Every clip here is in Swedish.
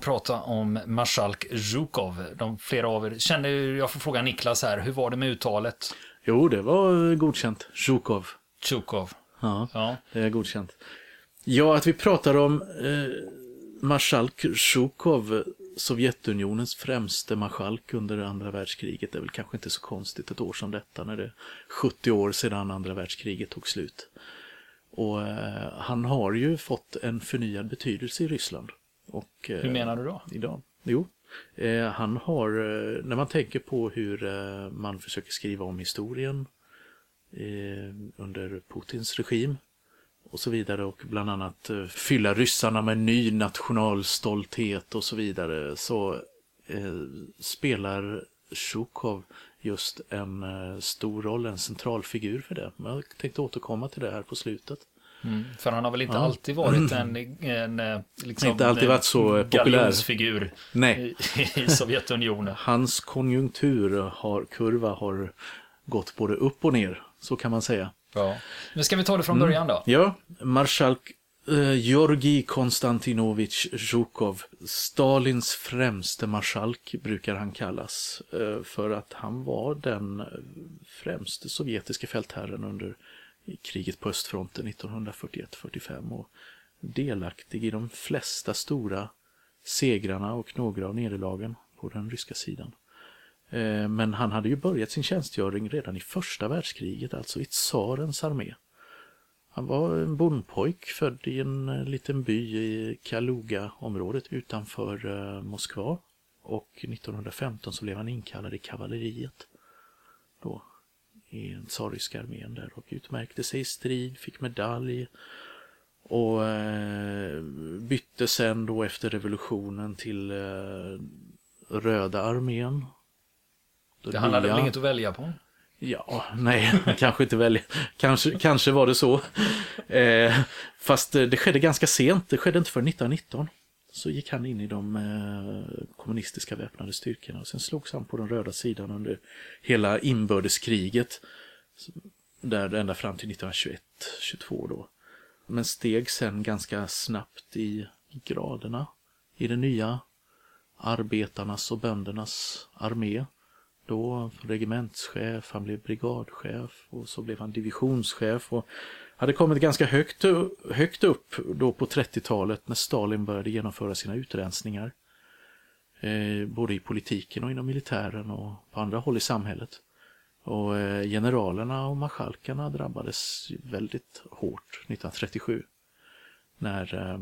att prata om Marskalk Zjukov. De flera av er känner, jag får fråga Niklas här, hur var det med uttalet? Jo, det var godkänt. Zjukov. Zjukov. Ja, Ja. det är godkänt. Ja, att vi pratar om eh, marskalk Zjukov, Sovjetunionens främste marskalk under andra världskriget, är väl kanske inte så konstigt ett år som detta när det är 70 år sedan andra världskriget tog slut. Och eh, han har ju fått en förnyad betydelse i Ryssland. Och, eh, Hur menar du då? idag. Jo, eh, han har, eh, när man tänker på hur eh, man försöker skriva om historien eh, under Putins regim och så vidare och bland annat eh, fylla ryssarna med ny nationalstolthet och så vidare så eh, spelar Zjukov just en eh, stor roll, en central figur för det. Men Jag tänkte återkomma till det här på slutet. Mm, för han har väl inte Ja. alltid varit en, en eh, liksom, Inte alltid varit så eh, populär. galjonsfigur Nej. i, i Sovjetunionen. Hans konjunktur har, kurva har gått både upp och ner, så kan man säga. Ja. Nu ska vi ta det från början då. Ja, marskalk eh, Georgi Konstantinovich Zjukov, Stalins främste marskalk brukar han kallas, eh, för att han var den eh, främste sovjetiska fältherren under i kriget på östfronten 1941-45 och delaktig i de flesta stora segrarna och några av nederlagen på den ryska sidan. Eh, men han hade ju börjat sin tjänstgöring redan i första världskriget, alltså i tsarens armé. Han var en bondpojk född i en eh, liten by i Kaluga-området utanför eh, Moskva. Och 1915 så blev han inkallad i kavalleriet. I den tsarryska armén där och utmärkte sig i strid, fick medalj. Och eh, bytte sen då efter revolutionen till eh, Röda armén. Det han hade nya- väl inget att välja på? Ja, nej, kanske inte välja. Kanske, kanske var det så. Eh, fast det skedde ganska sent, det skedde inte för 1919. Så gick han in i de eh, kommunistiska väpnade styrkorna och sen slogs han på den röda sidan under hela inbördeskriget. Där ända fram till 1921-22 då. Men steg sen ganska snabbt i graderna i den nya arbetarnas och böndernas armé. Då regementschef, han blev brigadchef och så blev han divisionschef och hade kommit ganska högt, högt upp då på 30-talet när Stalin började genomföra sina utrensningar. Eh, både i politiken och inom militären och på andra håll i samhället. Och eh, generalerna och marskalkarna drabbades väldigt hårt 1937 när eh,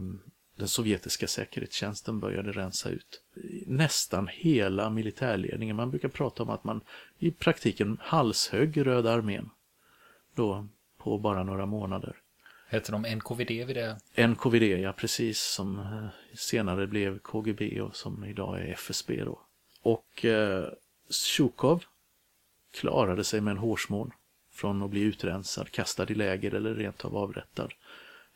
den sovjetiska säkerhetstjänsten började rensa ut nästan hela militärledningen. Man brukar prata om att man i praktiken halshögg Röda armén då på bara några månader. Hette de NKVD vid det? NKVD, ja precis, som eh, senare blev KGB och som idag är FSB då. Och eh, Zjukov klarade sig med en hårsmån från att bli utrensad, kastad i läger eller rent av avrättad.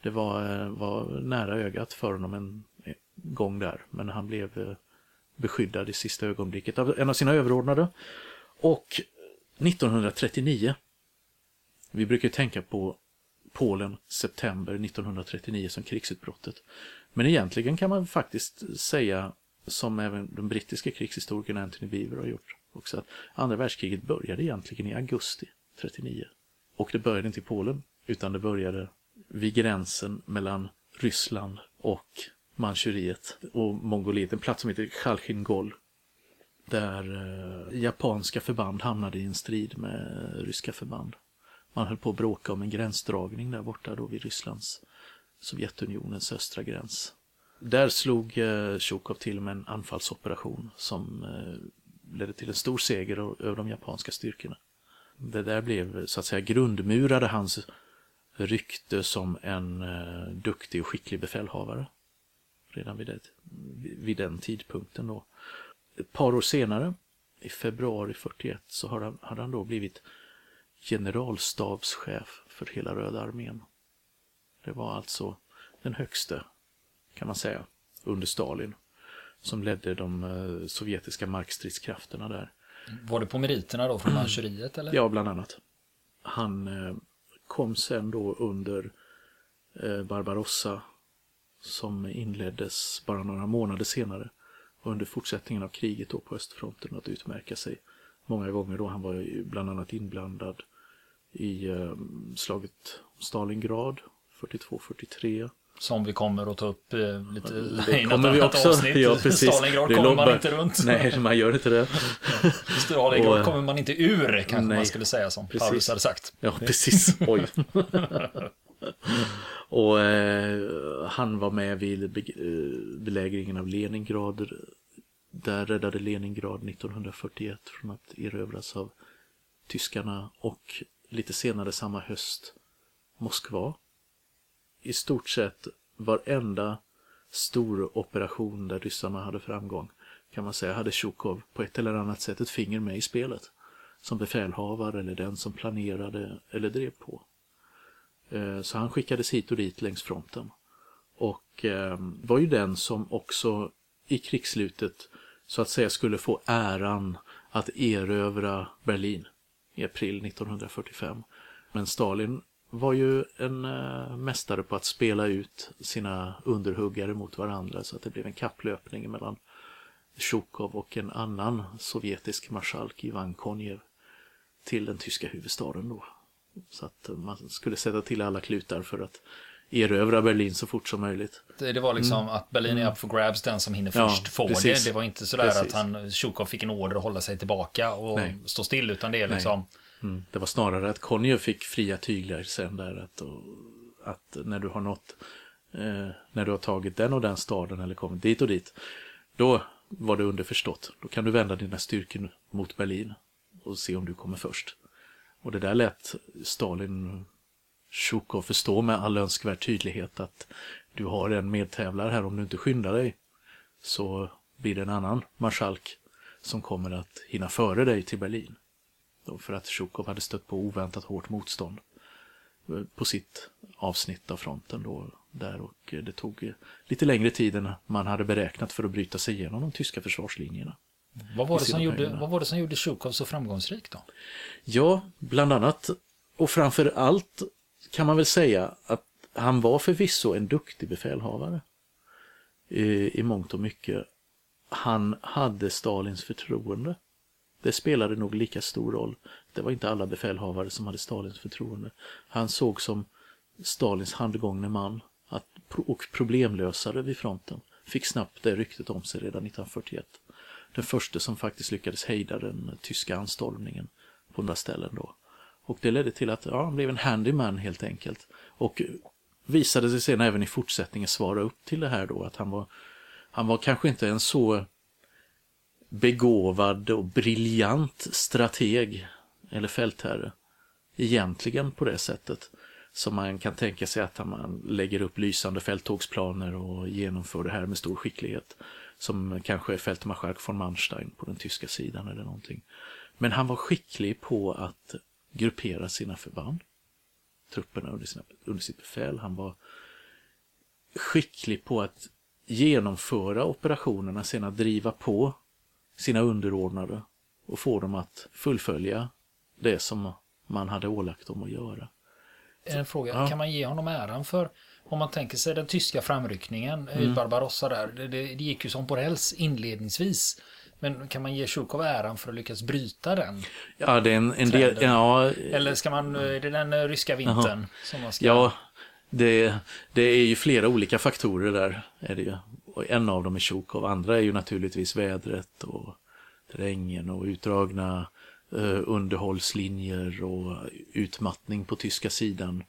Det var, eh, var nära ögat för honom en en gång där, men han blev eh, beskyddad i sista ögonblicket av en av sina överordnade. Och 1939, vi brukar tänka på Polen, september 1939 som krigsutbrottet. Men egentligen kan man faktiskt säga, som även den brittiska krigshistorikern Anthony Beaver har gjort, också att andra världskriget började egentligen i augusti 39. Och det började inte i Polen, utan det började vid gränsen mellan Ryssland och Manchuriet och Mongoliet, en plats som heter Chalchingol. Där eh, japanska förband hamnade i en strid med ryska förband. Man höll på att bråka om en gränsdragning där borta då vid Rysslands, Sovjetunionens östra gräns. Där slog eh, Tjukov till med en anfallsoperation som eh, ledde till en stor seger över de japanska styrkorna. Det där blev så att säga grundmurade hans rykte som en eh, duktig och skicklig befälhavare. Redan vid, det, vid den tidpunkten då. ett par år senare, i februari 41, så hade han, hade han då blivit generalstabschef för hela Röda armén. Det var alltså den högste, kan man säga, under Stalin, som ledde de eh, sovjetiska markstridskrafterna där. Var det på meriterna då från Algeriet eller? Ja, bland annat. Han eh, kom sen då under eh, Barbarossa som inleddes bara några månader senare under fortsättningen av kriget då på östfronten att utmärka sig många gånger då. Han var ju bland annat inblandad i eh, slaget Stalingrad 42-43. Som vi kommer att ta upp eh, lite Det i något annat också. avsnitt. Ja, precis. Stalingrad Det kommer man inte runt. Nej, man gör inte det. Stalingrad Och- kommer man inte ur, kanske Nej, man skulle säga som precis. Paulus hade sagt. Ja, precis. Oj. och eh, han var med vid be- eh, belägringen av Leningrad. Där räddade Leningrad 1941 från att erövras av tyskarna och lite senare samma höst Moskva. I stort sett varenda stor operation där ryssarna hade framgång kan man säga hade Tjukov på ett eller annat sätt ett finger med i spelet. Som befälhavare eller den som planerade eller drev på. Eh, så han skickades hit och dit längs fronten. Och eh, var ju den som också i krigsslutet så att säga skulle få äran att erövra Berlin i april 1945. Men Stalin var ju en eh, mästare på att spela ut sina underhuggare mot varandra så att det blev en kapplöpning mellan Tjukov och en annan sovjetisk marskalk, Ivan Konjev, till den tyska huvudstaden då. Så att man skulle sätta till alla klutar för att erövra Berlin så fort som möjligt. Det, det var liksom att Berlin är up for grabs, den som hinner Mm. Ja, först får precis. det. Det var inte sådär Precis. att han, Tjukov fick en order att hålla sig tillbaka och Nej. stå still, utan det är liksom, Mm. Det var snarare att Konjev fick fria tyglar sen där att, och, att när du har nått, eh, när du har tagit den och den staden eller kommit dit och dit, då var det underförstått. Då kan du vända dina styrkor mot Berlin och se om du kommer först. Och det där lät Stalin Tjukov förstå med all önskvärd tydlighet att du har en medtävlare här om du inte skyndar dig så blir det en annan marskalk som kommer att hinna före dig till Berlin. Då för att Tjukov hade stött på oväntat hårt motstånd på sitt avsnitt av fronten då där och det tog lite längre tid än man hade beräknat för att bryta sig igenom de tyska försvarslinjerna. vad var, det som gjorde, vad var det som gjorde Tjukov så framgångsrik då? Ja, bland annat och framför allt kan man väl säga att han var förvisso en duktig befälhavare i, i mångt och mycket. Han hade Stalins förtroende. Det spelade nog lika stor roll. Det var inte alla befälhavare som hade Stalins förtroende. Han såg som Stalins handgångne man att, och problemlösare vid fronten. Fick snabbt det ryktet om sig redan 1941. Den första som faktiskt lyckades hejda den tyska anstormningen på några ställen då. Och det ledde till att ja, han blev en handyman helt enkelt. Och visade sig sen även i fortsättningen svara upp till det här då att han var, han var kanske inte en så begåvad och briljant strateg eller fältherre egentligen på det sättet som man kan tänka sig att man lägger upp lysande fälttågsplaner och genomför det här med stor skicklighet som kanske är fältmarskalk von Manstein på den tyska sidan eller någonting. Men han var skicklig på att gruppera sina förband, trupperna under, sina, under sitt befäl. Han var skicklig på att genomföra operationerna, sen att driva på sina underordnade och få dem att fullfölja det som man hade ålagt dem att göra. En fråga, Ja. kan man ge honom äran för, om man tänker sig den tyska framryckningen Mm. Barbarossa där, det, det, det gick ju som på räls inledningsvis. Men kan man ge Tjukov äran för att lyckas bryta den? Ja, det är en, en del, ja, Eller ska man, är det den eh, ryska vintern som man ska... Ja, det, det är ju flera olika faktorer där. Är det ju. Och en av dem är Tjukov, andra är ju naturligtvis vädret och terrängen och utdragna eh, underhållslinjer och utmattning på tyska sidan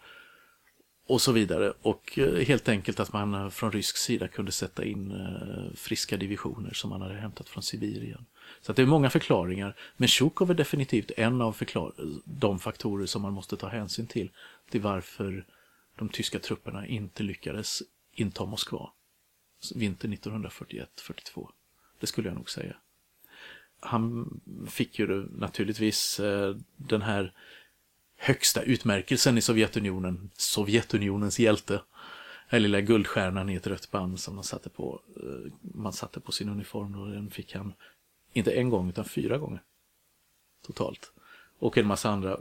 och så vidare. Och eh, helt enkelt att man eh, från rysk sida kunde sätta in eh, friska divisioner som man hade hämtat från Sibirien. Så att det är många förklaringar. Men Tjukov är definitivt en av förklar- de faktorer som man måste ta hänsyn till. Till varför de tyska trupperna inte lyckades inta Moskva vintern 1941-42. Det skulle jag nog säga. han fick ju naturligtvis den här högsta utmärkelsen i Sovjetunionen, Sovjetunionens hjälte. Den lilla guldstjärnan i ett rött band som man satte på, eh, man satte på sin uniform och den fick han inte en gång utan fyra gånger. Totalt. Och en massa andra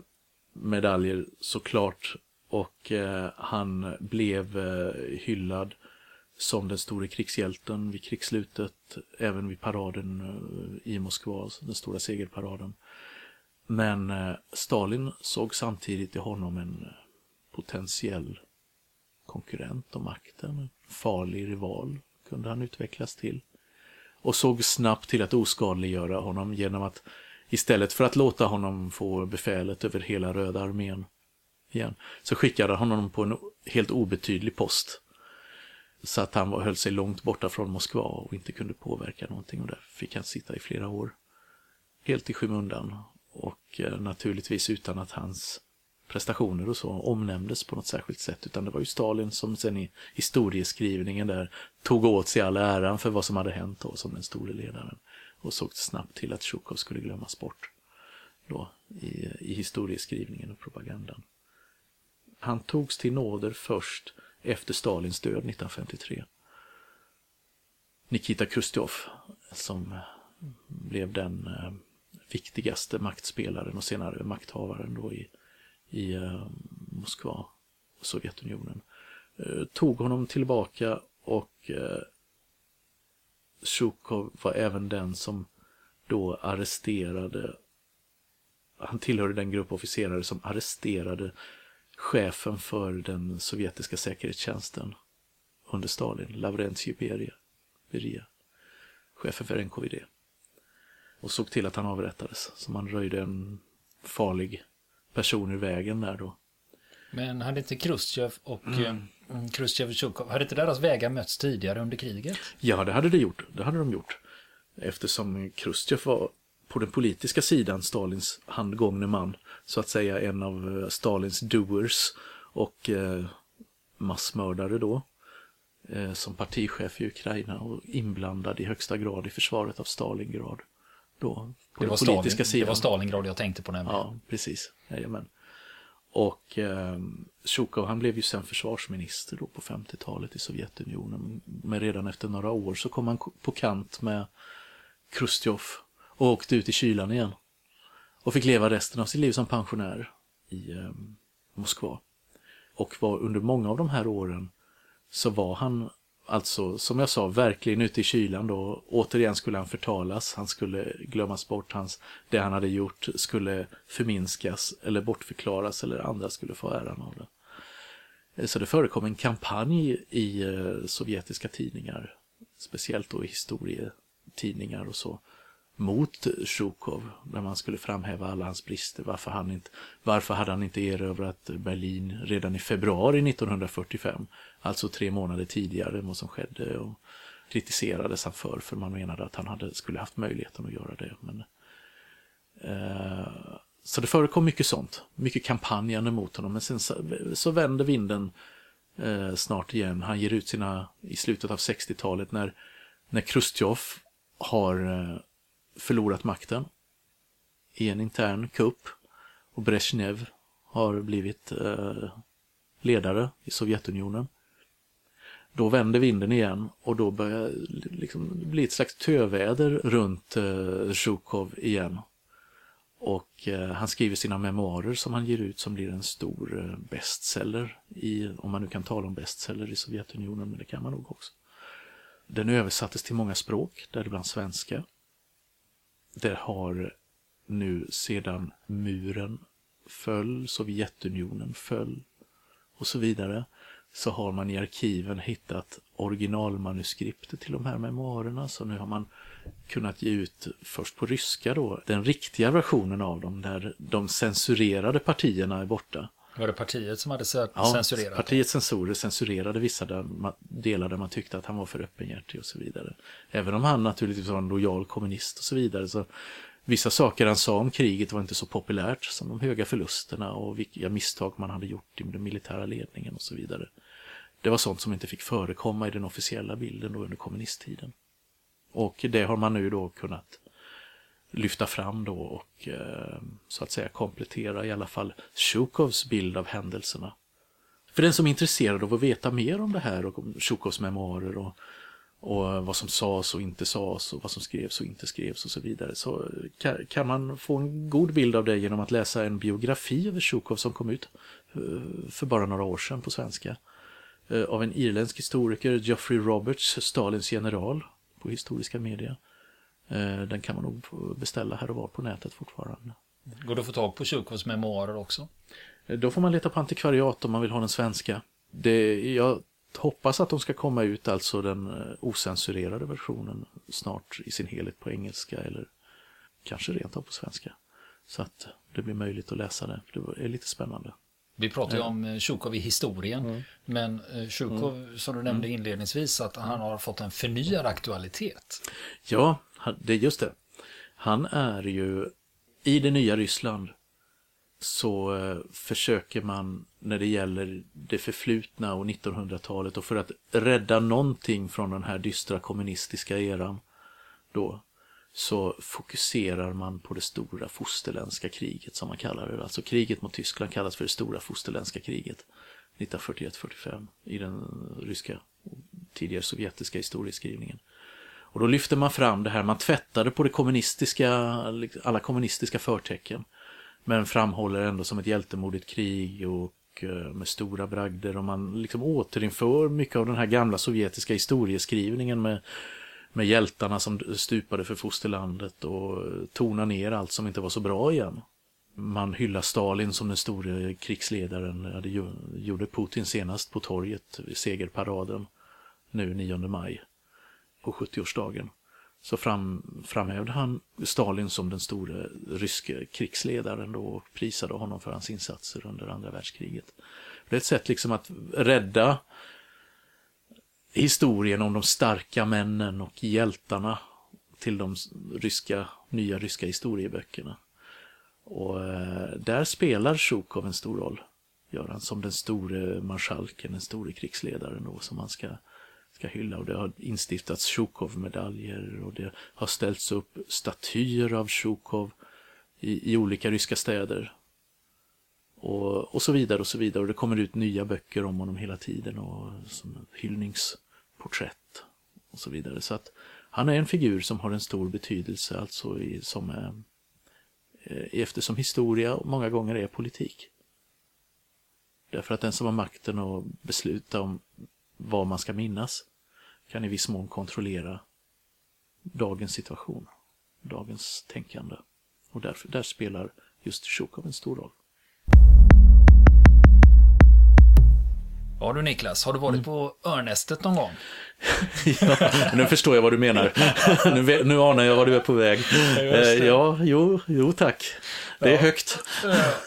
medaljer såklart. Och eh, han blev eh, hyllad som den store krigshjälten vid krigsslutet, även vid paraden eh, i Moskva, alltså den stora segerparaden. Men eh, Stalin såg samtidigt i honom en eh, potentiell konkurrent om makten, en farlig rival kunde han utvecklas till. Och såg snabbt till att oskadliggöra honom genom att istället för att låta honom få befälet över hela Röda armén igen, så skickade han honom på en helt obetydlig post så att han höll sig långt borta från Moskva och inte kunde påverka någonting och där fick han sitta i flera år. Helt i skymundan och eh, naturligtvis utan att hans prestationer och så omnämndes på något särskilt sätt utan det var ju Stalin som sen i historieskrivningen där tog åt sig all äran för vad som hade hänt då som den store ledaren och såg snabbt till att Tjukov skulle glömmas bort då i, i historieskrivningen och propagandan. Han togs till nåder först efter Stalins död 1953. Nikita Khrushchev som blev den eh, viktigaste maktspelaren och senare makthavaren då i, i eh, Moskva Sovjetunionen. Eh, tog honom tillbaka och eh, Sjukov var även den som då arresterade han tillhörde den grupp officerare som arresterade chefen för den sovjetiska säkerhetstjänsten under Stalin, Lavrentij Beria, Beria, chefen för NKVD. Och såg till att han avrättades, så man röjde en farlig person i vägen där då. Men hade inte Khrushchev och mm. eh, Khrushchev och Tjukov, hade inte deras vägar mötts tidigare under kriget? Ja, det hade det gjort. Det hade de gjort. Eftersom Khrushchev var på den politiska sidan Stalins handgångne man, så att säga en av eh, Stalins doers och eh, massmördare då, som partichef i Ukraina och inblandad i högsta grad i försvaret av Stalingrad. Då, på det, den politiska Stalin, sidan. det var Stalingrad jag tänkte på nämligen. Ja, precis. Jajamän. Och eh, Sjukov han blev ju sen försvarsminister då på 50-talet i Sovjetunionen. Men redan efter några år så kom han på kant med Khrushchev och åkte ut i kylan igen. Och fick leva resten av sitt liv som pensionär i eh, Moskva. Och var under många av de här åren så var han alltså, som jag sa, verkligen ute i kylan då. Återigen skulle han förtalas, han skulle glömmas bort, hans, det han hade gjort skulle förminskas eller bortförklaras eller andra skulle få äran av det. Eh, så det förekom en kampanj i eh, sovjetiska tidningar, speciellt då i historietidningar och så, mot Sjukov när man skulle framhäva alla hans brister. Varför, han inte, varför hade han inte erövrat Berlin redan i februari 1945? Alltså tre månader tidigare än vad som skedde. Och kritiserades han för, för man menade att han hade, skulle haft möjligheten att göra det. Men, eh, så det förekom mycket sånt, mycket kampanjande mot honom. Men sen så, så vänder vinden eh, snart igen. Han ger ut sina, i slutet av 60-talet när, när Khrushchev har eh, förlorat makten i en intern kupp och Brezhnev har blivit eh, ledare i Sovjetunionen. Då vänder vinden igen och då börjar liksom bli ett slags töväder runt eh, Zhukov igen. Och eh, han skriver sina memoarer som han ger ut som blir en stor eh, bestseller, i, om man nu kan tala om bestseller i Sovjetunionen, men det kan man nog också. Den översattes till många språk, däribland svenska. Det har nu sedan muren föll, Sovjetunionen föll och så vidare, så har man i arkiven hittat originalmanuskriptet till de här memoarerna. Så nu har man kunnat ge ut, först på ryska då, den riktiga versionen av dem, där de censurerade partierna är borta. Var det partiet som hade censurerat? Ja, partiets censorer censurerade vissa delar där man tyckte att han var för öppenhjärtig och så vidare. Även om han naturligtvis var en lojal kommunist och så vidare. Så vissa saker han sa om kriget var inte så populärt som de höga förlusterna och vilka misstag man hade gjort i den militära ledningen och så vidare. Det var sånt som inte fick förekomma i den officiella bilden då under kommunisttiden. Och det har man nu då kunnat lyfta fram då och eh, så att säga komplettera i alla fall Shukovs bild av händelserna. För den som är intresserad av att veta mer om det här och om Shukovs memoarer och, och vad som sades och inte sades och vad som skrevs och inte skrevs och så vidare så kan, man få en god bild av det genom att läsa en biografi över Sjukov som kom ut eh, för bara några år sedan på svenska eh, av en irländsk historiker, Geoffrey Roberts, Stalins general på historiska media. Eh, den kan man nog beställa här och var på nätet fortfarande. Går det att få tag på Tjukovs memoarer också? Eh, då får man leta på antikvariat om man vill ha den svenska. Det, jag hoppas att de ska komma ut, alltså den eh, osensurerade versionen, snart i sin helhet på engelska eller kanske rent av på svenska. Så att det blir möjligt att läsa det. Det är lite spännande. Vi pratar ju om Tjukov i historien, mm. men Tjukov, mm. som du nämnde inledningsvis, att han har fått en förnyad aktualitet. Ja, det är just det. Han är ju i det nya Ryssland så eh, försöker man när det gäller det förflutna och 1900-talet och för att rädda någonting från den här dystra kommunistiska eran då så fokuserar man på det stora fosterländska kriget som man kallar det. Alltså kriget mot Tyskland kallas för det stora fosterländska kriget 1941-45 i den ryska tidigare sovjetiska historieskrivningen. Och då lyfter man fram det här, man tvättade på det kommunistiska, alla kommunistiska förtecken. Men framhåller ändå som ett hjältemodigt krig och eh, med stora bragder och man liksom återinför mycket av den här gamla sovjetiska historieskrivningen med, med hjältarna som stupade för fosterlandet och tonar ner allt som inte var så bra igen. Man hyllar Stalin som den store krigsledaren, det gjorde Putin senast på torget vid segerparaden nu 9 maj på 70-årsdagen så fram, framhävde han Stalin som den store ryske krigsledaren då och prisade honom för hans insatser under andra världskriget. Det är ett sätt liksom att rädda historien om de starka männen och hjältarna till de ryska, nya ryska historieböckerna. Och eh, där spelar Sjukov en stor roll, gör han, som den store marskalken, den store krigsledaren då som man ska ska hylla och det har instiftats Sjukov-medaljer och det har ställts upp statyer av Sjukov i, i olika ryska städer. Och, och så vidare och så vidare och det kommer ut nya böcker om honom hela tiden och som hyllningsporträtt och så vidare. Så att han är en figur som har en stor betydelse alltså i, som är, eh, eftersom historia många gånger är politik. Därför att den som har makten att besluta om vad man ska minnas kan i viss mån kontrollera dagens situation, dagens tänkande. Och därför, där spelar just Tjukov en stor roll. Ja du Niklas, har du varit mm. på Örnästet någon gång? ja, nu förstår jag vad du menar. nu, nu anar jag var du är på väg. Ja, eh, ja jo, jo tack. Det är ja. högt.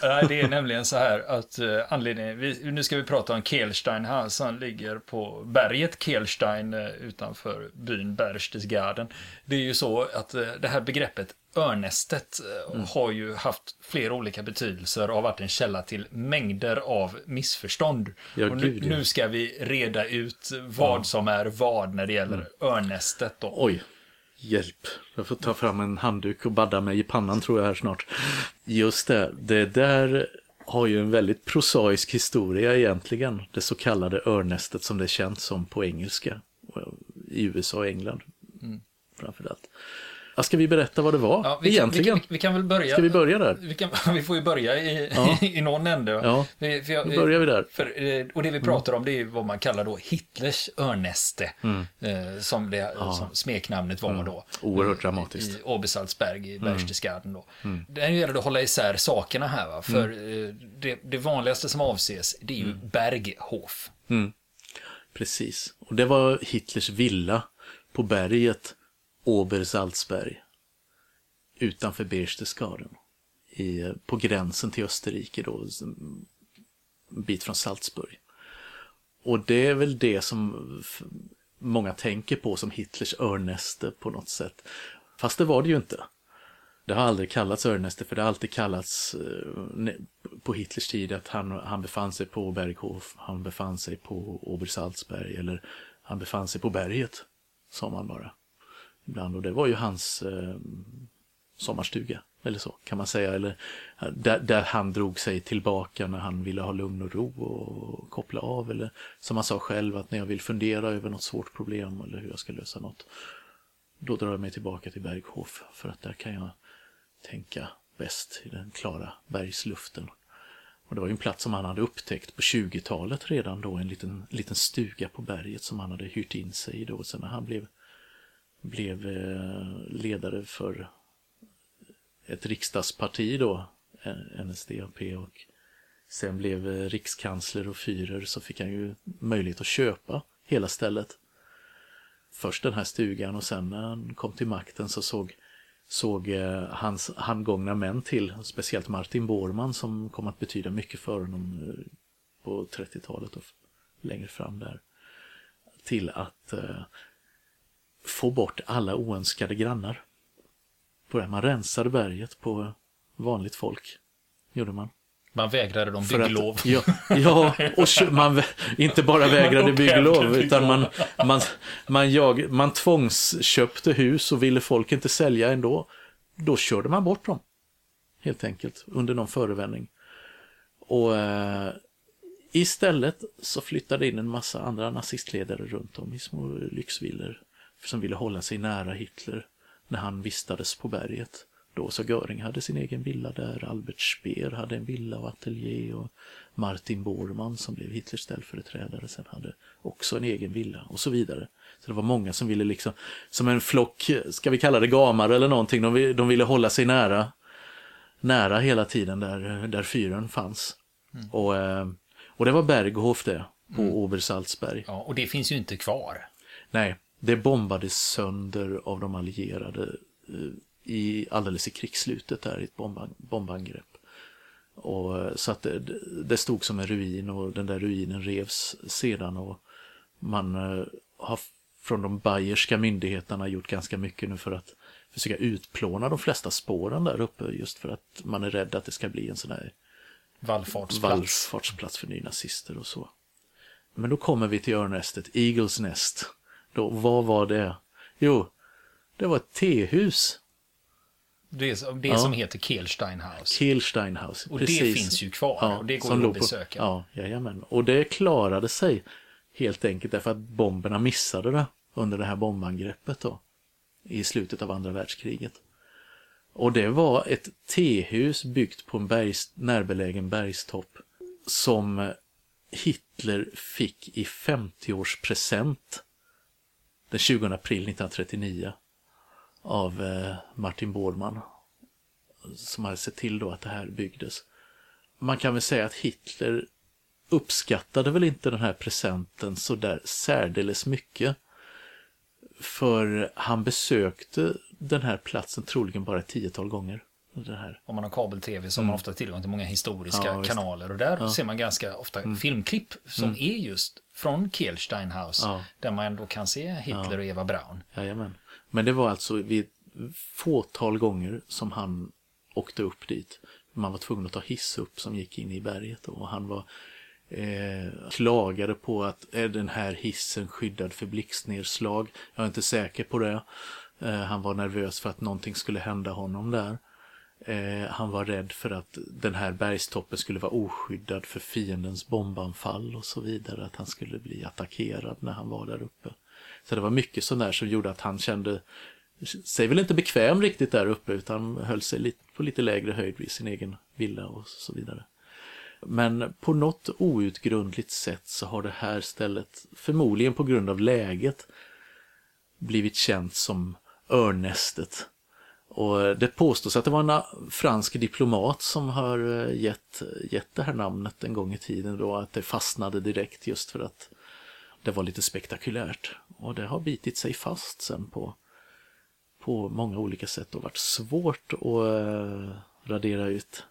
Nej, det är nämligen så här att uh, anledningen, vi, nu ska vi prata om Kehlstein här som ligger på berget Kehlstein uh, utanför byn Berchtesgaden. Det är ju så att det här begreppet örnästet mm. har ju haft flera olika betydelser och har varit en källa till mängder av missförstånd. Ja, och nu, gud, ja. nu, ska vi reda ut vad ja. som är vad när det gäller mm. örnästet. Då. Oj, Hjälp, jag får ta fram en handduk och badda mig i pannan tror jag här snart. Just det, det där har ju en väldigt prosaisk historia egentligen. Det så kallade örnästet som det känt som på engelska. I USA och England mm. framförallt. Ja, ska vi berätta vad det var ja, vi egentligen? vi, vi, vi, kan väl börja. Ska vi börja där? Vi, kan, vi får ju börja i, ja. i någon ände. Ja, vi, för jag, då börjar vi där. För, eh, och det vi pratar om det är vad man kallar då Hitlers örnäste. Mm. Eh, som, det, ja. som smeknamnet var mm. då. Oerhört dramatiskt. I Obersalzberg i mm. Berchtesgaden då. Mm. Det gäller att hålla isär sakerna här. Va? För mm. eh, det, det, vanligaste som avses det är ju mm. Berghof. Mm. Precis. Och det var Hitlers villa på berget Obersalzberg utanför Berchtesgaden i, på gränsen till Österrike då, en bit från Salzburg. Och det är väl det som många tänker på som Hitlers örnäste på något sätt. Fast det var det ju inte. Det har aldrig kallats örnäste för det har alltid kallats eh, på Hitlers tid att han, han befann sig på Berghof, han befann sig på Obersalzberg eller han befann sig på berget, sa man bara ibland. Och det var ju hans eh, sommarstuga. Eller så kan man säga. Eller, eh, där, där han drog sig tillbaka när han ville ha lugn och ro och koppla av. Eller som han sa själv att när jag vill fundera över något svårt problem eller hur jag ska lösa något. Då drar jag mig tillbaka till Berghof för att där kan jag tänka bäst i den klara bergsluften. Och det var ju en plats som han hade upptäckt på 20-talet redan då, en liten, liten stuga på berget som han hade hyrt in sig i då. Sen när han blev, blev eh, ledare för ett riksdagsparti då, eh, NSDAP och sen blev eh, rikskansler och fyrer så fick han ju möjlighet att köpa hela stället. Först den här stugan och sen när han kom till makten så såg såg hans handgångna män till, speciellt Martin Bormann som kom att betyda mycket för honom på 30-talet och längre fram där, till att eh, få bort alla oönskade grannar. På. Man rensade berget på vanligt folk, gjorde man. Man vägrade dem bygglov. Att, ja, ja, och man inte bara vägrade bygglov utan man, man, man, jag, man tvångsköpte hus och ville folk inte sälja ändå. Då körde man bort dem. Helt enkelt, under någon förevändning. Och eh, istället så flyttade in en massa andra nazistledare runt om i små lyxvillor som ville hålla sig nära Hitler när han vistades på berget då. Så Göring hade sin egen villa där, Albert Speer hade en villa och ateljé och Martin Bormann som blev Hitlers ställföreträdare sen hade också en egen villa och så vidare. Så det var många som ville liksom, som en flock, ska vi kalla det gamar eller någonting, de, de ville hålla sig nära, nära hela tiden där, där fyren fanns. Mm. Och, eh, och det var Berghof det, på mm. Obersalzberg. Ja, och det finns ju inte kvar. Nej, det bombades sönder av de allierade eh, i, alldeles i krigsslutet där i ett bomba, bombangrepp. Och, eh, så att det, det, stod som en ruin och den där ruinen revs sedan och man uh, har från de bayerska myndigheterna gjort ganska mycket nu för att försöka utplåna de flesta spåren där uppe just för att man är rädd att det ska bli en sån här vallfartsplats, vallfartsplats för nynazister och så. Men då kommer vi till örnästet, Eagles Nest. Då, vad var det? Jo, det var ett tehus det, det ja. som heter Kehlsteinhaus. Kehlsteinhaus, Och precis. det finns ju kvar ja, och det går ju att besöka. På, ja, jajamän. Och det klarade sig helt enkelt därför att bomberna missade det under det här bombangreppet då. I slutet av andra världskriget. Och det var ett tehus byggt på en bergs, närbelägen bergstopp som Hitler fick i 50-årspresent den 20 april 1939 av eh, Martin Bormann som hade sett till då att det här byggdes. Man kan väl säga att Hitler uppskattade väl inte den här presenten så där särdeles mycket. För han besökte den här platsen troligen bara ett tiotal gånger här. Om man har kabel-tv så har man mm. ofta tillgång till många historiska ja, kanaler och där ser man ganska ofta mm. filmklipp som mm. är just från Kehlsteinhaus. Ja. Där man ändå kan se Hitler och Eva Braun. Jajamän. Men det var alltså vid fåtal gånger som han åkte upp dit. Man var tvungen att ta hiss upp som gick in i berget och han var eh, klagade på att är den här hissen skyddad för blixtnedslag? Jag är inte säker på det. Eh, han var nervös för att någonting skulle hända honom där. Eh, han var rädd för att den här bergstoppen skulle vara oskyddad för fiendens bombanfall och så vidare. Att han skulle bli attackerad när han var där uppe. Så det var mycket sånt där som gjorde att han kände sig väl inte bekväm riktigt där uppe utan höll sig lite, på lite lägre höjd vid sin egen villa och så vidare. Men på något outgrundligt sätt så har det här stället, förmodligen på grund av läget, blivit känt som örnästet. Och det påstås att det var en fransk diplomat som har eh, gett, gett det här namnet en gång i tiden då, att det fastnade direkt just för att det var lite spektakulärt. Och det har bitit sig fast sen på, på många olika sätt och varit svårt att eh, radera ut.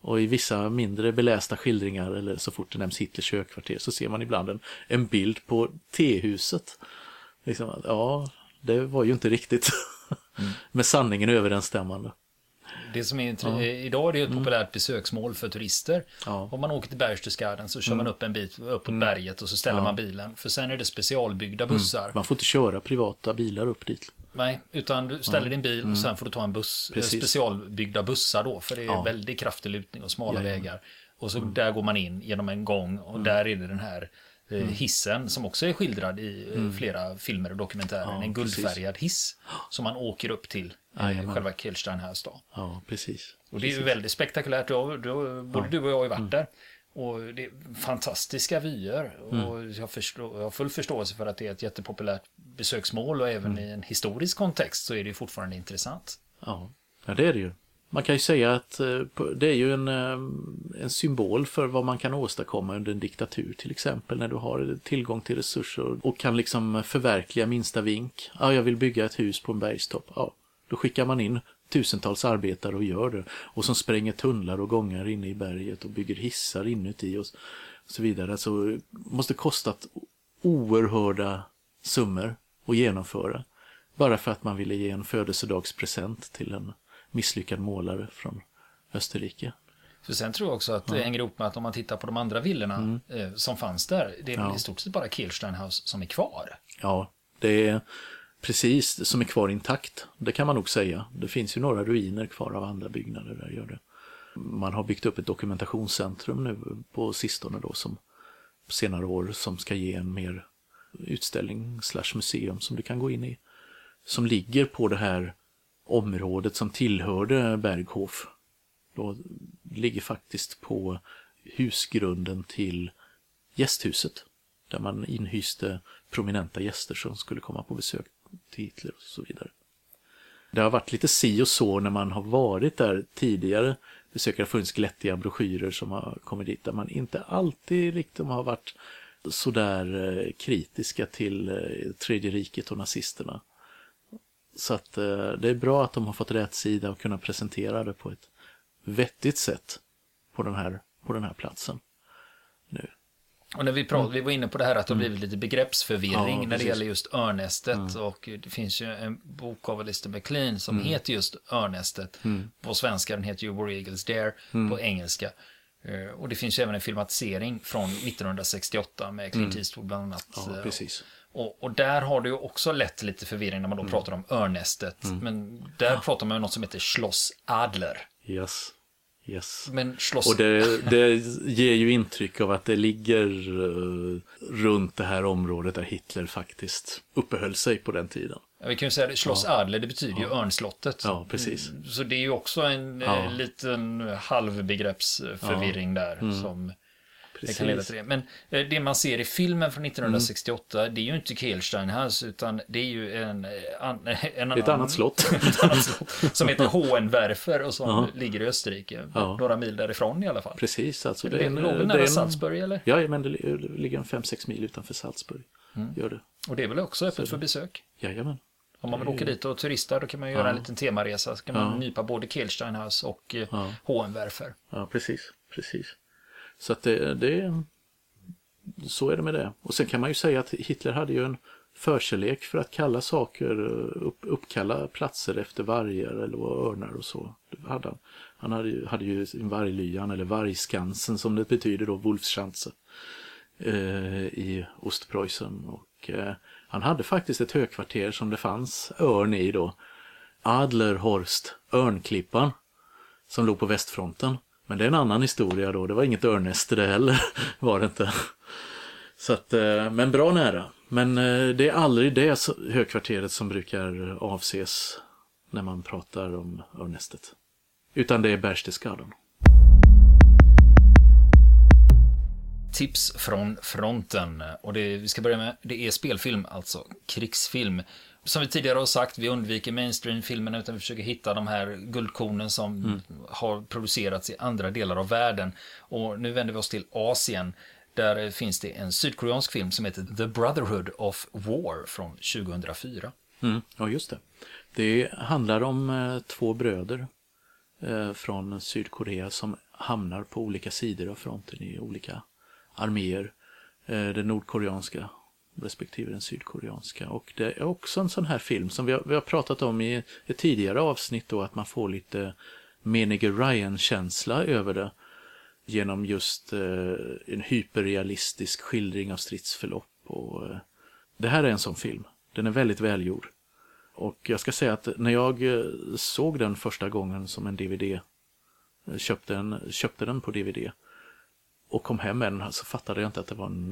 Och i vissa mindre belästa skildringar eller så fort det nämns Hitlers högkvarter så ser man ibland en, en bild på tehuset. Liksom, ja, det var ju inte riktigt mm. med sanningen överensstämmande. Det som är ja. idag är det ett mm. populärt besöksmål för turister. Ja. Om man åker till Berchtesgaden så kör mm. man upp en bit upp mm. berget och så ställer ja. man bilen. För sen är det specialbyggda mm. bussar. Man får inte köra privata bilar upp dit. Nej, utan du ställer din bil och sen får du ta en buss. Mm. Precis. Specialbyggda bussar då, för det är väldigt kraftig lutning och smala. Mm. vägar. Och så där går man in genom en gång och där är det den här eh, Mm. hissen som också är skildrad i eh, flera filmer och dokumentärer. Ja, en precis. guldfärgad hiss som man åker upp till eh, Jajamän. själva Kehlstein House då. Ja, precis. Och det är ju väldigt spektakulärt. Du, har- både du och jag har ju Mm. varit där. Och det är fantastiska vyer. Mm. Och jag, förstår, jag har full förståelse för att det är ett jättepopulärt besöksmål och även Mm. i en historisk kontext så är det ju fortfarande intressant. Ja, ja det är det ju. Man kan ju säga att eh, det är ju en, eh, en symbol för vad man kan åstadkomma under en diktatur till exempel när du har tillgång till resurser och kan liksom förverkliga minsta vink. Ja, jag vill bygga ett hus på en bergstopp. Ja, då skickar man in tusentals arbetare och gör det. Och som spränger tunnlar och gångar inne i berget och bygger hissar inuti och och så vidare. Alltså, det måste kostat oerhörda summor att genomföra. Bara för att man ville ge en födelsedagspresent till en misslyckad målare från Österrike. För sen tror jag också att det hänger ihop med att om man tittar på de andra villorna eh, som fanns där, det är Mm. Ja. i stort sett bara Kehlstein House som är kvar. Ja, det är precis som är kvar intakt. Det kan man nog säga. Det finns ju några ruiner kvar av andra byggnader där gör det. Man har byggt upp ett dokumentationscentrum nu på sistone då som på senare år som ska ge en mer utställning slash museum som du kan gå in i. Som ligger på det här området som tillhörde Berghof. Då ligger faktiskt på husgrunden till gästhuset. Där man inhyste prominenta gäster som skulle komma på besök till Hitler och så vidare. Det har varit lite si och så när man har varit där tidigare. Besökare har funnits glättiga broschyrer som har kommit dit där man inte alltid riktigt har varit sådär eh, kritiska till eh, Tredje riket och nazisterna. Så att eh, det är bra att de har fått rätt sida och kunna presentera det på ett vettigt sätt på den här, på den här platsen. Nu. Och när vi, pratade, vi var inne på det här att det har blivit lite begreppsförvirring Mm. Ja, när det gäller just örnästet. Och det finns ju en bok av Alistair MacLean som Mm. heter just örnästet. På svenska, den heter ju War Eagles Dare Mm. på engelska. Eh, Och det finns ju även en filmatisering från 1968 med Clint Eastwood bland annat. Mm. Ja, Eh, precis. Och, och där har det ju också lett lite förvirring när man då Mm. pratar om örnästet. Men där pratar man om något som heter Schloss Adler. Yes. Yes. Men Schloss... Och det, det ger ju intryck av att det ligger eh, runt det här området där Hitler faktiskt uppehöll sig på den tiden. Ja, vi kan ju säga det, Schloss Adler, det betyder ju örnslottet. Ja, precis. Mm, Så det är ju också en Ja. eh, liten halvbegreppsförvirring där som det kan leda till det. Men eh, det man ser i filmen från 1968, det är ju inte Kehlstein House, utan det är ju en, eh, an, en Ett annat slott. ett annat slott som heter Hohenwerfer och som Ja. ligger i Österrike. Ja. Några mil därifrån i alla fall. Precis, alltså Det det är låg väl det är nära Salzburg eller? Ja, men det li- det ligger en 5-6 mil utanför Salzburg. Gör det. Och det är väl också öppet för besök? Jajamän. Om man vill åka dit och turista då kan man göra en liten temaresa. Så kan man Ja. nypa både Kehlstein House och eh, Ja. Hohenwerfer. Ja, precis. Precis. Så att det, det... Så är det med det. Och sen kan man ju säga att Hitler hade ju en förkärlek för att kalla saker, upp, uppkalla platser efter vargar eller örnar och så. Det hade han. Han hade ju, hade ju sin varglyan, eller vargskansen som det betyder då, Wolfschanze, eh, i Ostpreussen. Och eh, han hade faktiskt ett högkvarter som det fanns örn i då. Adlerhorst, Örnklippan, som låg på västfronten. Men det är en annan historia då, det var inget örnnäste det heller, var det inte. Så att, eh, men bra nära. Men eh, det är aldrig det högkvarteret som brukar avses när man pratar om örnnästet. Utan det är Berchtesgaden. Tips från fronten. Och det vi ska börja med, det är spelfilm, alltså krigsfilm. Som vi tidigare har sagt, vi undviker mainstream-filmerna utan vi försöker hitta de här guldkornen som har producerats i andra delar av världen. Och nu vänder vi oss till Asien. Där finns det en sydkoreansk film som heter The Brotherhood of War från 2004. Mm, ja, just det. Det handlar om eh, två bröder eh, från Sydkorea som hamnar på olika sidor av fronten i olika arméer. Eh, den nordkoreanska respektive den sydkoreanska. Och det är också en sån här film som vi har, vi har pratat om i ett tidigare avsnitt då att man får lite Menige Ryan-känsla över det genom just eh, en hyperrealistisk skildring av stridsförlopp. Och, eh, det här är en sån film. Den är väldigt välgjord. Och jag ska säga att när jag eh, såg den första gången som en DVD, eh, köpte, en, köpte den på DVD och kom hem med den så fattade jag inte att det var en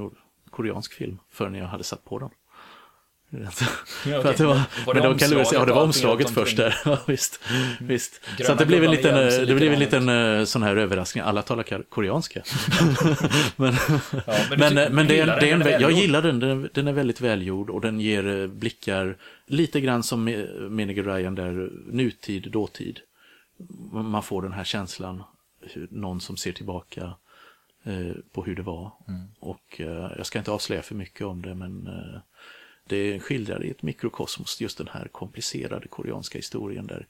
koreansk film förrän jag hade satt på den. För att det var, Var det men då kan väl säga, ja det var omslaget först där. Ja, visst, visst. Gröna Så att det blev en liten, det blev en liten eh, sån här överraskning. Alla talar koreanska. men Ja, men men, men det är, det är en, jag gillar den. den. Den är väldigt välgjord och den ger eh, blickar lite grann som Menig Ryan där, nutid, dåtid. Man får den här känslan, någon som ser tillbaka på hur det var. Och eh, jag ska inte avslöja för mycket om det, men eh, det skildrar i ett mikrokosmos just den här komplicerade koreanska historien där,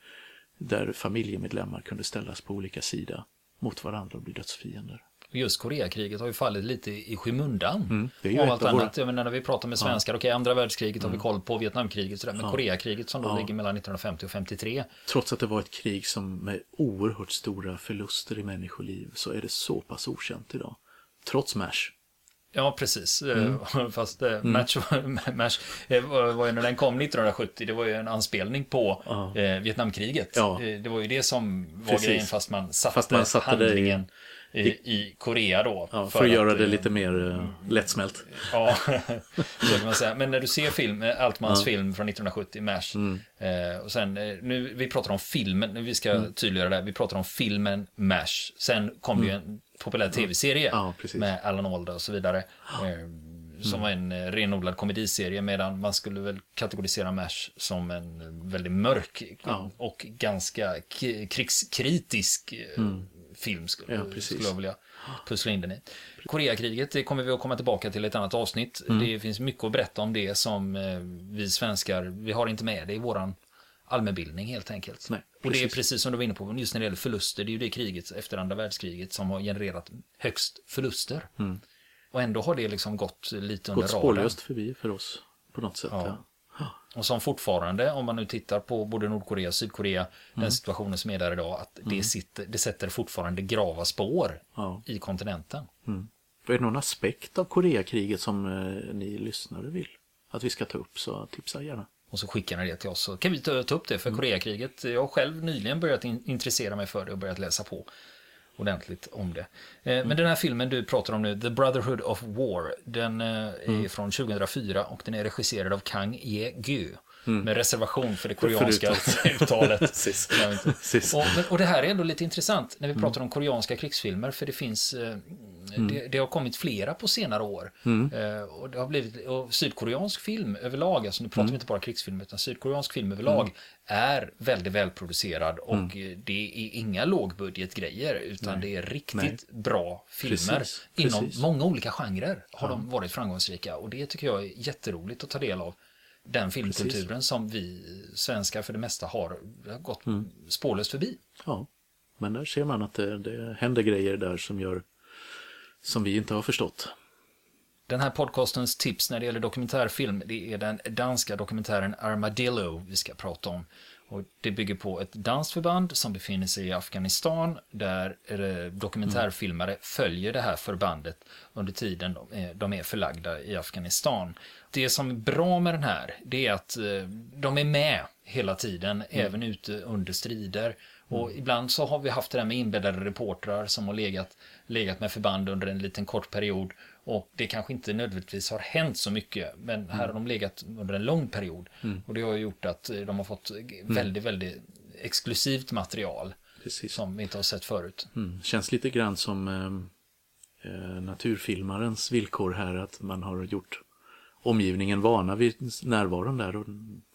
där familjemedlemmar kunde ställas på olika sidor mot varandra och bli dödsfiender. Just Koreakriget har ju fallit lite i skymundan. Mm, det är ju allt av våra- annat. Jag menar, när vi pratar med svenskar, okej, andra världskriget Mm. har vi koll på, Vietnamkriget sådär, men Koreakriget som då ligger mellan 1950 och 53. Trots att det var ett krig som med oerhört stora förluster i människoliv så är det så pass okänt idag. Trots MASH. Ja, precis. Mm. Eh, Fast eh, Match, match eh, var ju när den kom 1970, det var ju en anspelning på Ja. eh, Vietnamkriget. Ja. Eh, Det var ju det som var Precis. grejen, fast man satte, Fast man satte handlingen i, i Korea då. Ja, för, att göra det eh, lite mer eh, lättsmält. Ja, så kan man säga. Men när du ser film, eh, Altmans film från 1970, MASH, Mm. eh, och sen, eh, nu, vi pratar om filmen, nu vi ska Mm. tydliggöra det, här. vi pratar om filmen MASH. Sen kom det ju en populär tv-serie Mm. Ja, precis. med Alan Alda och så vidare. Eh, som var en renodlad komediserie, medan man skulle väl kategorisera MASH som en väldigt mörk Ja. och ganska krigskritisk eh, film, skulle, Mm. Ja, skulle jag vilja pussla in den i. Koreakriget, det kommer vi att komma tillbaka till i ett annat avsnitt. Mm. Det finns mycket att berätta om det som eh, vi svenskar, vi har inte med det i våran allmänbildning helt enkelt. Nej, och det är precis. som du var inne på, just när det gäller förluster, det är ju det kriget efter andra världskriget som har genererat högst förluster. Och ändå har det liksom gått lite under Mm. Gått radarn. spårlöst förbi för oss på något sätt. Ja. Ja. Och som fortfarande, om man nu tittar på både Nordkorea och Sydkorea, Mm. den situationen som är där idag, att det, sitter, det sätter fortfarande grava spår Ja. i kontinenten. Är det någon aspekt av Koreakriget som eh, ni lyssnare vill att vi ska ta upp så tipsa gärna. Och så skickar ni det till oss. Så kan vi ta, ta upp det för Koreakriget. Jag har själv nyligen börjat in, intressera mig för det och börjat läsa på ordentligt om det. Eh, Men den här filmen du pratar om nu, The Brotherhood of War, den eh, är från 2004 och den är regisserad av Kang Ye-gyu. Med reservation för det koreanska uttalet. Precis. Och, och det här är ändå lite intressant när vi pratar om koreanska krigsfilmer, för det finns, eh, det, det har kommit flera på senare år. Eh, och det har blivit, och sydkoreansk film överlag, alltså nu pratar vi inte bara krigsfilm, utan sydkoreansk film överlag är väldigt välproducerad och det är inga lågbudgetgrejer, utan det är riktigt Nej. bra filmer. Precis. Inom Precis. många olika genrer har de varit framgångsrika och det tycker jag är jätteroligt att ta del av. Den filmkulturen som vi svenskar för det mesta har gått spårlöst förbi. Ja, men där ser man att det, det händer grejer där som gör som vi inte har förstått. Den här podcastens tips när det gäller dokumentärfilm, det är den danska dokumentären Armadillo vi ska prata om. Och det bygger på ett danskt förband som befinner sig i Afghanistan där eh, dokumentärfilmare följer det här förbandet under tiden de är- de är förlagda i Afghanistan. Det som är bra med den här, det är att eh, de är med hela tiden, även ute under strider. Och ibland så har vi haft det där med inbäddade reportrar som har legat, legat med förband under en liten kort period. Och det kanske inte nödvändigtvis har hänt så mycket, men här har de legat under en lång period. Och det har gjort att eh, de har fått väldigt, väldigt exklusivt material Precis. som vi inte har sett förut. Mm. Känns lite grann som eh, eh, naturfilmarens villkor här, att man har gjort omgivningen vana vid närvaron där och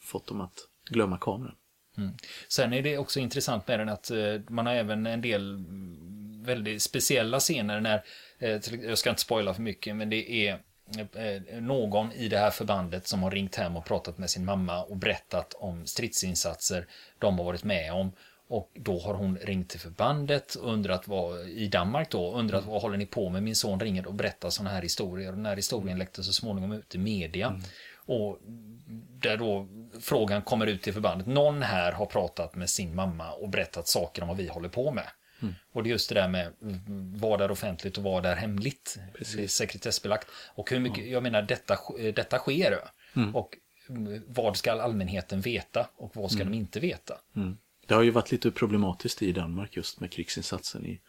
fått dem att glömma kameran. Mm. Sen är det också intressant med den att eh, man har även en del mm, väldigt speciella scener när, eh, jag ska inte spoila för mycket, men det är eh, någon i det här förbandet som har ringt hem och pratat med sin mamma och berättat om stridsinsatser de har varit med om. Och då har hon ringt till förbandet och undrat vad, i Danmark då, undrat vad håller ni på med? Min son ringer och berättar sådana här historier. Och den här historien läckte så småningom ut i media. Och där då frågan kommer ut till förbandet. Någon här har pratat med sin mamma och berättat saker om vad vi håller på med. Och det är just det där med mm, vad är offentligt och vad är hemligt. Precis. Sekretessbelagt. Och hur mycket, jag menar detta, sk- detta sker. Och mm, vad ska allmänheten veta och vad ska Mm. de inte veta? Det har ju varit lite problematiskt i Danmark just med krigsinsatsen i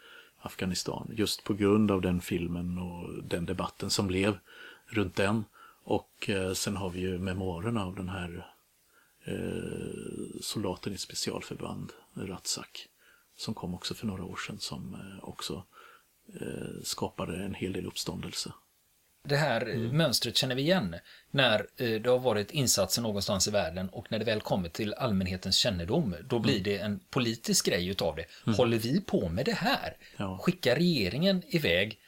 Afghanistan. Just på grund av den filmen och den debatten som blev runt den. Och eh, sen har vi ju memoarerna av den här eh, soldaten i specialförband, Ratsak. Som kom också för några år sedan som eh, också eh, skapade en hel del uppståndelse. Det här Mm. mönstret känner vi igen när eh, det har varit insatser någonstans i världen och när det väl kommer till allmänhetens kännedom, då blir Mm. det en politisk grej utav det. Håller vi på med det här? Ja. Mm. Skickar regeringen iväg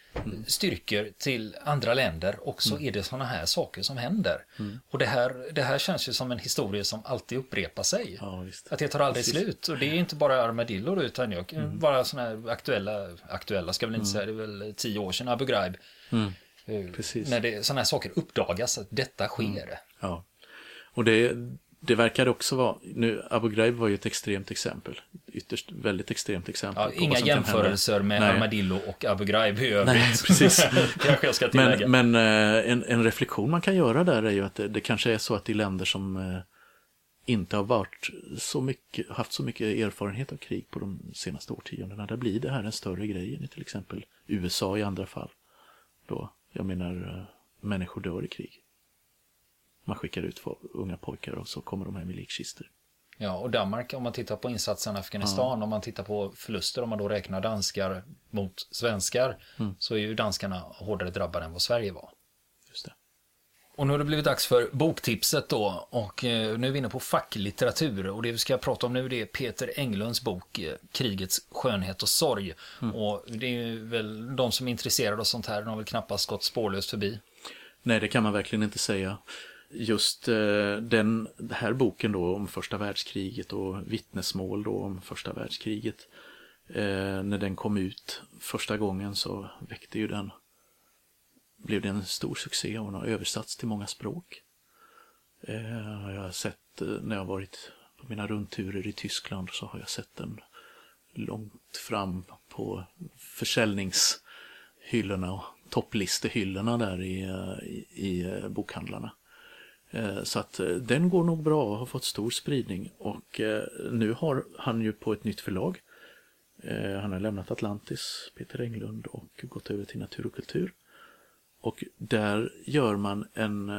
styrkor till andra länder och så är det sådana här saker som händer. Mm. Och det här, det här känns ju som en historia som alltid upprepar sig. Ja. Att det tar aldrig Precis. slut. Och det är inte bara Armadillo då, utan jag, Mm. bara sådana här aktuella, aktuella ska jag väl inte säga, det är väl tio år sedan Abu Ghraib. Eh, Mm. Precis. När sådana här saker uppdagas, att detta sker. Ja. Och det, det verkar också vara, nu Abu Ghraib var ju ett extremt exempel. Ytterst väldigt extremt exempel. Ja, inga jämförelser med Nej. Armadillo och Abu Ghraib i övrigt. Nej, precis. Kanske jag ska tillägga. Men, men eh, en, en reflektion man kan göra där är ju att det, det kanske är så att i länder som eh, inte har varit så mycket, haft så mycket erfarenhet av krig på de senaste årtiondena, där blir det här en större grej än i till exempel USA i andra fall. Då, jag menar, eh, människor dör i krig. Man skickar ut unga pojkar och så kommer de hem i likkistor. Ja, och Danmark, om man tittar på insatsen i Afghanistan, om man tittar på förluster, om man då räknar danskar mot svenskar, Mm. så är ju danskarna hårdare drabbade än vad Sverige var. Just det. Och nu har det blivit dags för boktipset då och eh, nu är vi inne på facklitteratur och det vi ska prata om nu det är Peter Englunds bok eh, Krigets skönhet och sorg. Och det är väl de som är intresserade av sånt här, de har väl knappast gått spårlöst förbi. Nej, det kan man verkligen inte säga. Just eh, den här boken då om första världskriget och vittnesmål då om första världskriget. Eh, när den kom ut första gången så väckte ju den, blev det en stor succé och den har översatts till många språk. Eh, jag har sett när jag varit på mina rundturer i Tyskland så har jag sett den långt fram på försäljningshyllorna och topplistehyllorna där i, i, i bokhandlarna. Eh, så att eh, den går nog bra och har fått stor spridning och eh, nu har han ju på ett nytt förlag. Han har lämnat Atlantis, Peter Englund och gått över till Natur och kultur. Och där gör man en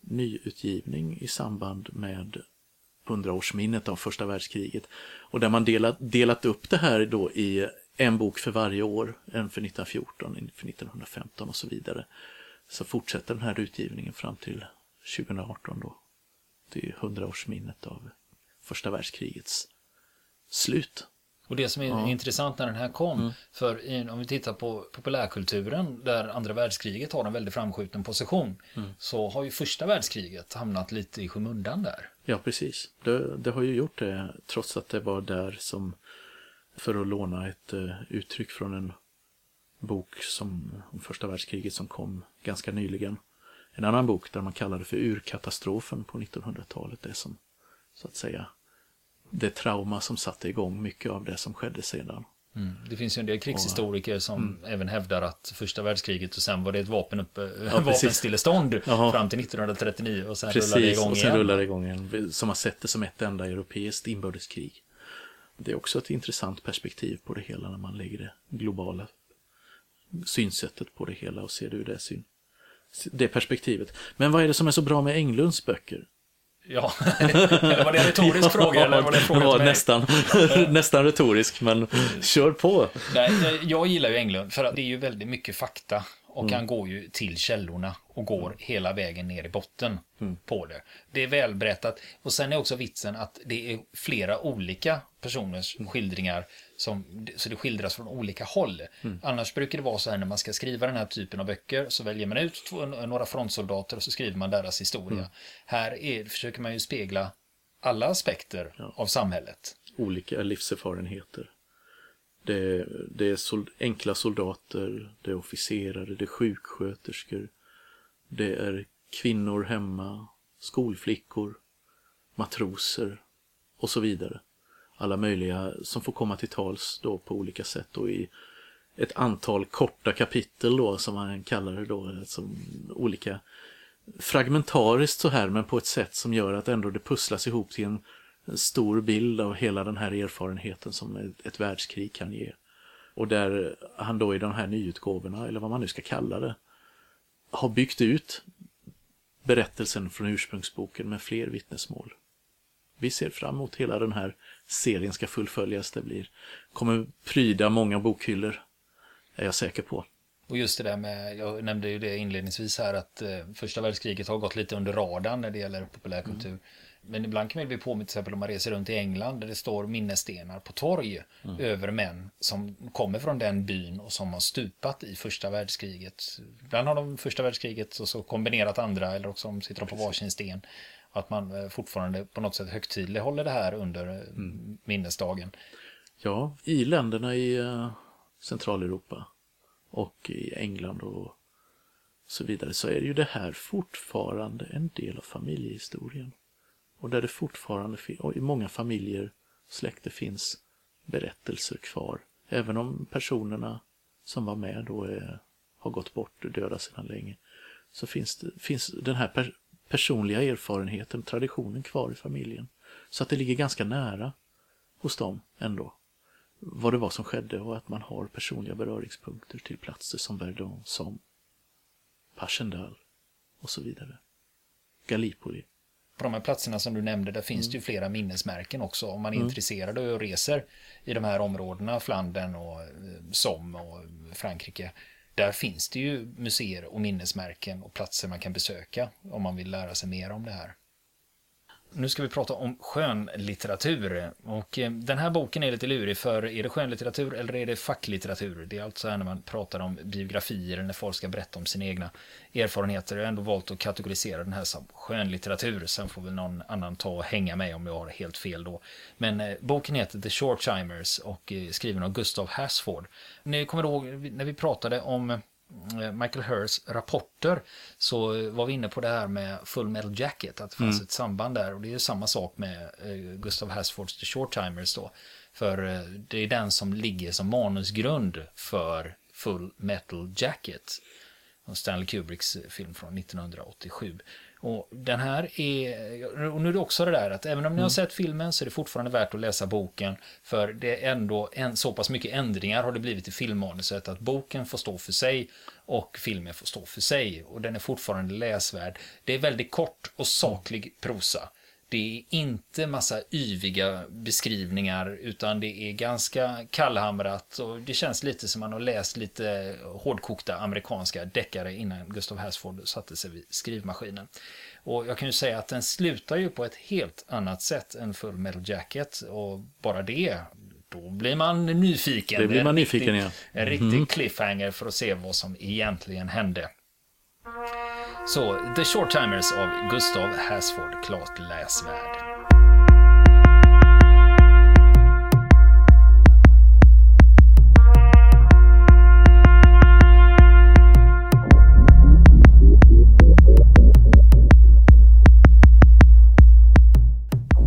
nyutgivning i samband med 100-årsminnet av första världskriget. Och där man delat, delat upp det här då i en bok för varje år, en för 1914, en för 1915 och så vidare. Så fortsätter den här utgivningen fram till 2018 då. Det är 100-årsminnet av första världskrigets slut. Och det som är Ja. intressant när den här kom, för i, om vi tittar på populärkulturen där andra världskriget har en väldigt framskjuten position, så har ju första världskriget hamnat lite i skymundan där. Ja, precis. Det, det har ju gjort det, trots att det var där som, för att låna ett eh, uttryck från en bok som, om första världskriget som kom ganska nyligen. En annan bok där man kallar det för urkatastrofen på 1900-talet, det som, så att säga, det trauma som satte igång mycket av det som skedde sedan. Mm. Det finns ju en del krigshistoriker som även hävdar att första världskriget och sen var det ett vapen upp, precis. vapenstillestånd Jaha. fram till 1939 och sen rullade det Precis, igång och sen igen. rullar det igång igen, som har sett det som ett enda europeiskt inbördeskrig. Det är också ett intressant perspektiv på det hela när man lägger det globala synsättet på det hela och ser det ur det, syn, det perspektivet. Men vad är det som är så bra med Englunds böcker? Ja, var det en retorisk fråga eller var det fråga mig? nästan, nästan retorisk, men kör på. Nej, jag gillar ju Englund för att det är ju väldigt mycket fakta och Mm. han går ju till källorna och går hela vägen ner i botten Mm. på det. Det är välberättat och sen är också vitsen att det är flera olika personers Mm. skildringar som, så det skildras från olika håll. Mm. Annars brukar det vara så här när man ska skriva den här typen av böcker så väljer man ut två, några frontsoldater och så skriver man deras historia. Mm. Här är, försöker man ju spegla alla aspekter av samhället. olika livserfarenheter. Det, det är sol, enkla soldater, det är officerare, det är sjuksköterskor, det är kvinnor hemma, skolflickor, matroser och så vidare. Alla möjliga som får komma till tals då på olika sätt och i ett antal korta kapitel då som man kallar det då, som olika fragmentariskt så här men på ett sätt som gör att ändå det pusslas ihop till en, en stor bild av hela den här erfarenheten som ett, ett världskrig kan ge. Och där han då i de här nyutgåvorna, eller vad man nu ska kalla det, har byggt ut berättelsen från ursprungsboken med fler vittnesmål. Vi ser fram emot hela den här serien ska fullföljas. Det blir, kommer pryda många bokhyllor, är jag säker på. Och just det där med, jag nämnde ju det inledningsvis här, att eh, första världskriget har gått lite under radarn när det gäller populärkultur. Mm. Men ibland kan man bli påminn till exempel om man reser runt i England där det står minnesstenar på torg mm. över män som kommer från den byn och som har stupat i första världskriget. Ibland har de första världskriget och så kombinerat andra eller också sitter de på varsin sten. Att man eh, fortfarande på något sätt högtidligt håller det här under eh, mm. minnesdagen. Ja, i länderna i uh, Centraleuropa och i England och så vidare så är ju det här fortfarande en del av familjehistorien. Och där det fortfarande och i många familjer och släkter finns berättelser kvar. Även om personerna som var med då är, har gått bort och döda sedan länge. Så finns, det, finns den här personliga erfarenheten, traditionen kvar i familjen. Så att det ligger ganska nära hos dem ändå. Vad det var som skedde och att man har personliga beröringspunkter till platser som Verdun, som Passchendaele och så vidare. Gallipoli på de här platserna som du nämnde, där finns mm. det ju mm. flera minnesmärken också. Om man är mm. intresserad och reser i de här områdena, Flandern och eh, Somme och Frankrike. Där finns det ju museer och minnesmärken och platser man kan besöka om man vill lära sig mer om det här. Nu ska vi prata om skönlitteratur. Och eh, den här boken är lite lurig för är det skönlitteratur eller är det facklitteratur? Det är alltså här när man pratar om biografier när folk ska berätta om sina egna erfarenheter. Jag har ändå valt att kategorisera den här som skönlitteratur. Sen får väl någon annan ta och hänga med om jag har helt fel då. Men eh, boken heter The Shortchimers och är skriven av Gustav Hasford. Ni kommer ihåg när vi pratade om Michael Hurs rapporter så var vi inne på det här med Full Metal Jacket, att det fanns mm. ett samband där och det är samma sak med eh, Gustav Hasfords The Short Timers då. För eh, det är den som ligger som manusgrund för Full Metal Jacket. Stanley Kubricks film från 1987. Och den här är, och nu är det också det där att även om ni har mm. sett filmen så är det fortfarande värt att läsa boken. För det är ändå en, så pass mycket ändringar har det blivit i filmmanuset att boken får stå för sig och filmen får stå för sig. Och den är fortfarande läsvärd. Det är väldigt kort och saklig prosa. Det är inte massa yviga beskrivningar utan det är ganska kallhamrat och det känns lite som man har läst lite hårdkokta amerikanska deckare innan Gustav Hasford satte sig vid skrivmaskinen. Och jag kan ju säga att den slutar ju på ett helt annat sätt än Full Metal Jacket och bara det då blir man nyfiken. Det blir man nyfiken, ja. En riktig mm. cliffhanger för att se vad som egentligen hände. Så The Short Timers av Gustav Hasford, klart läsvärd.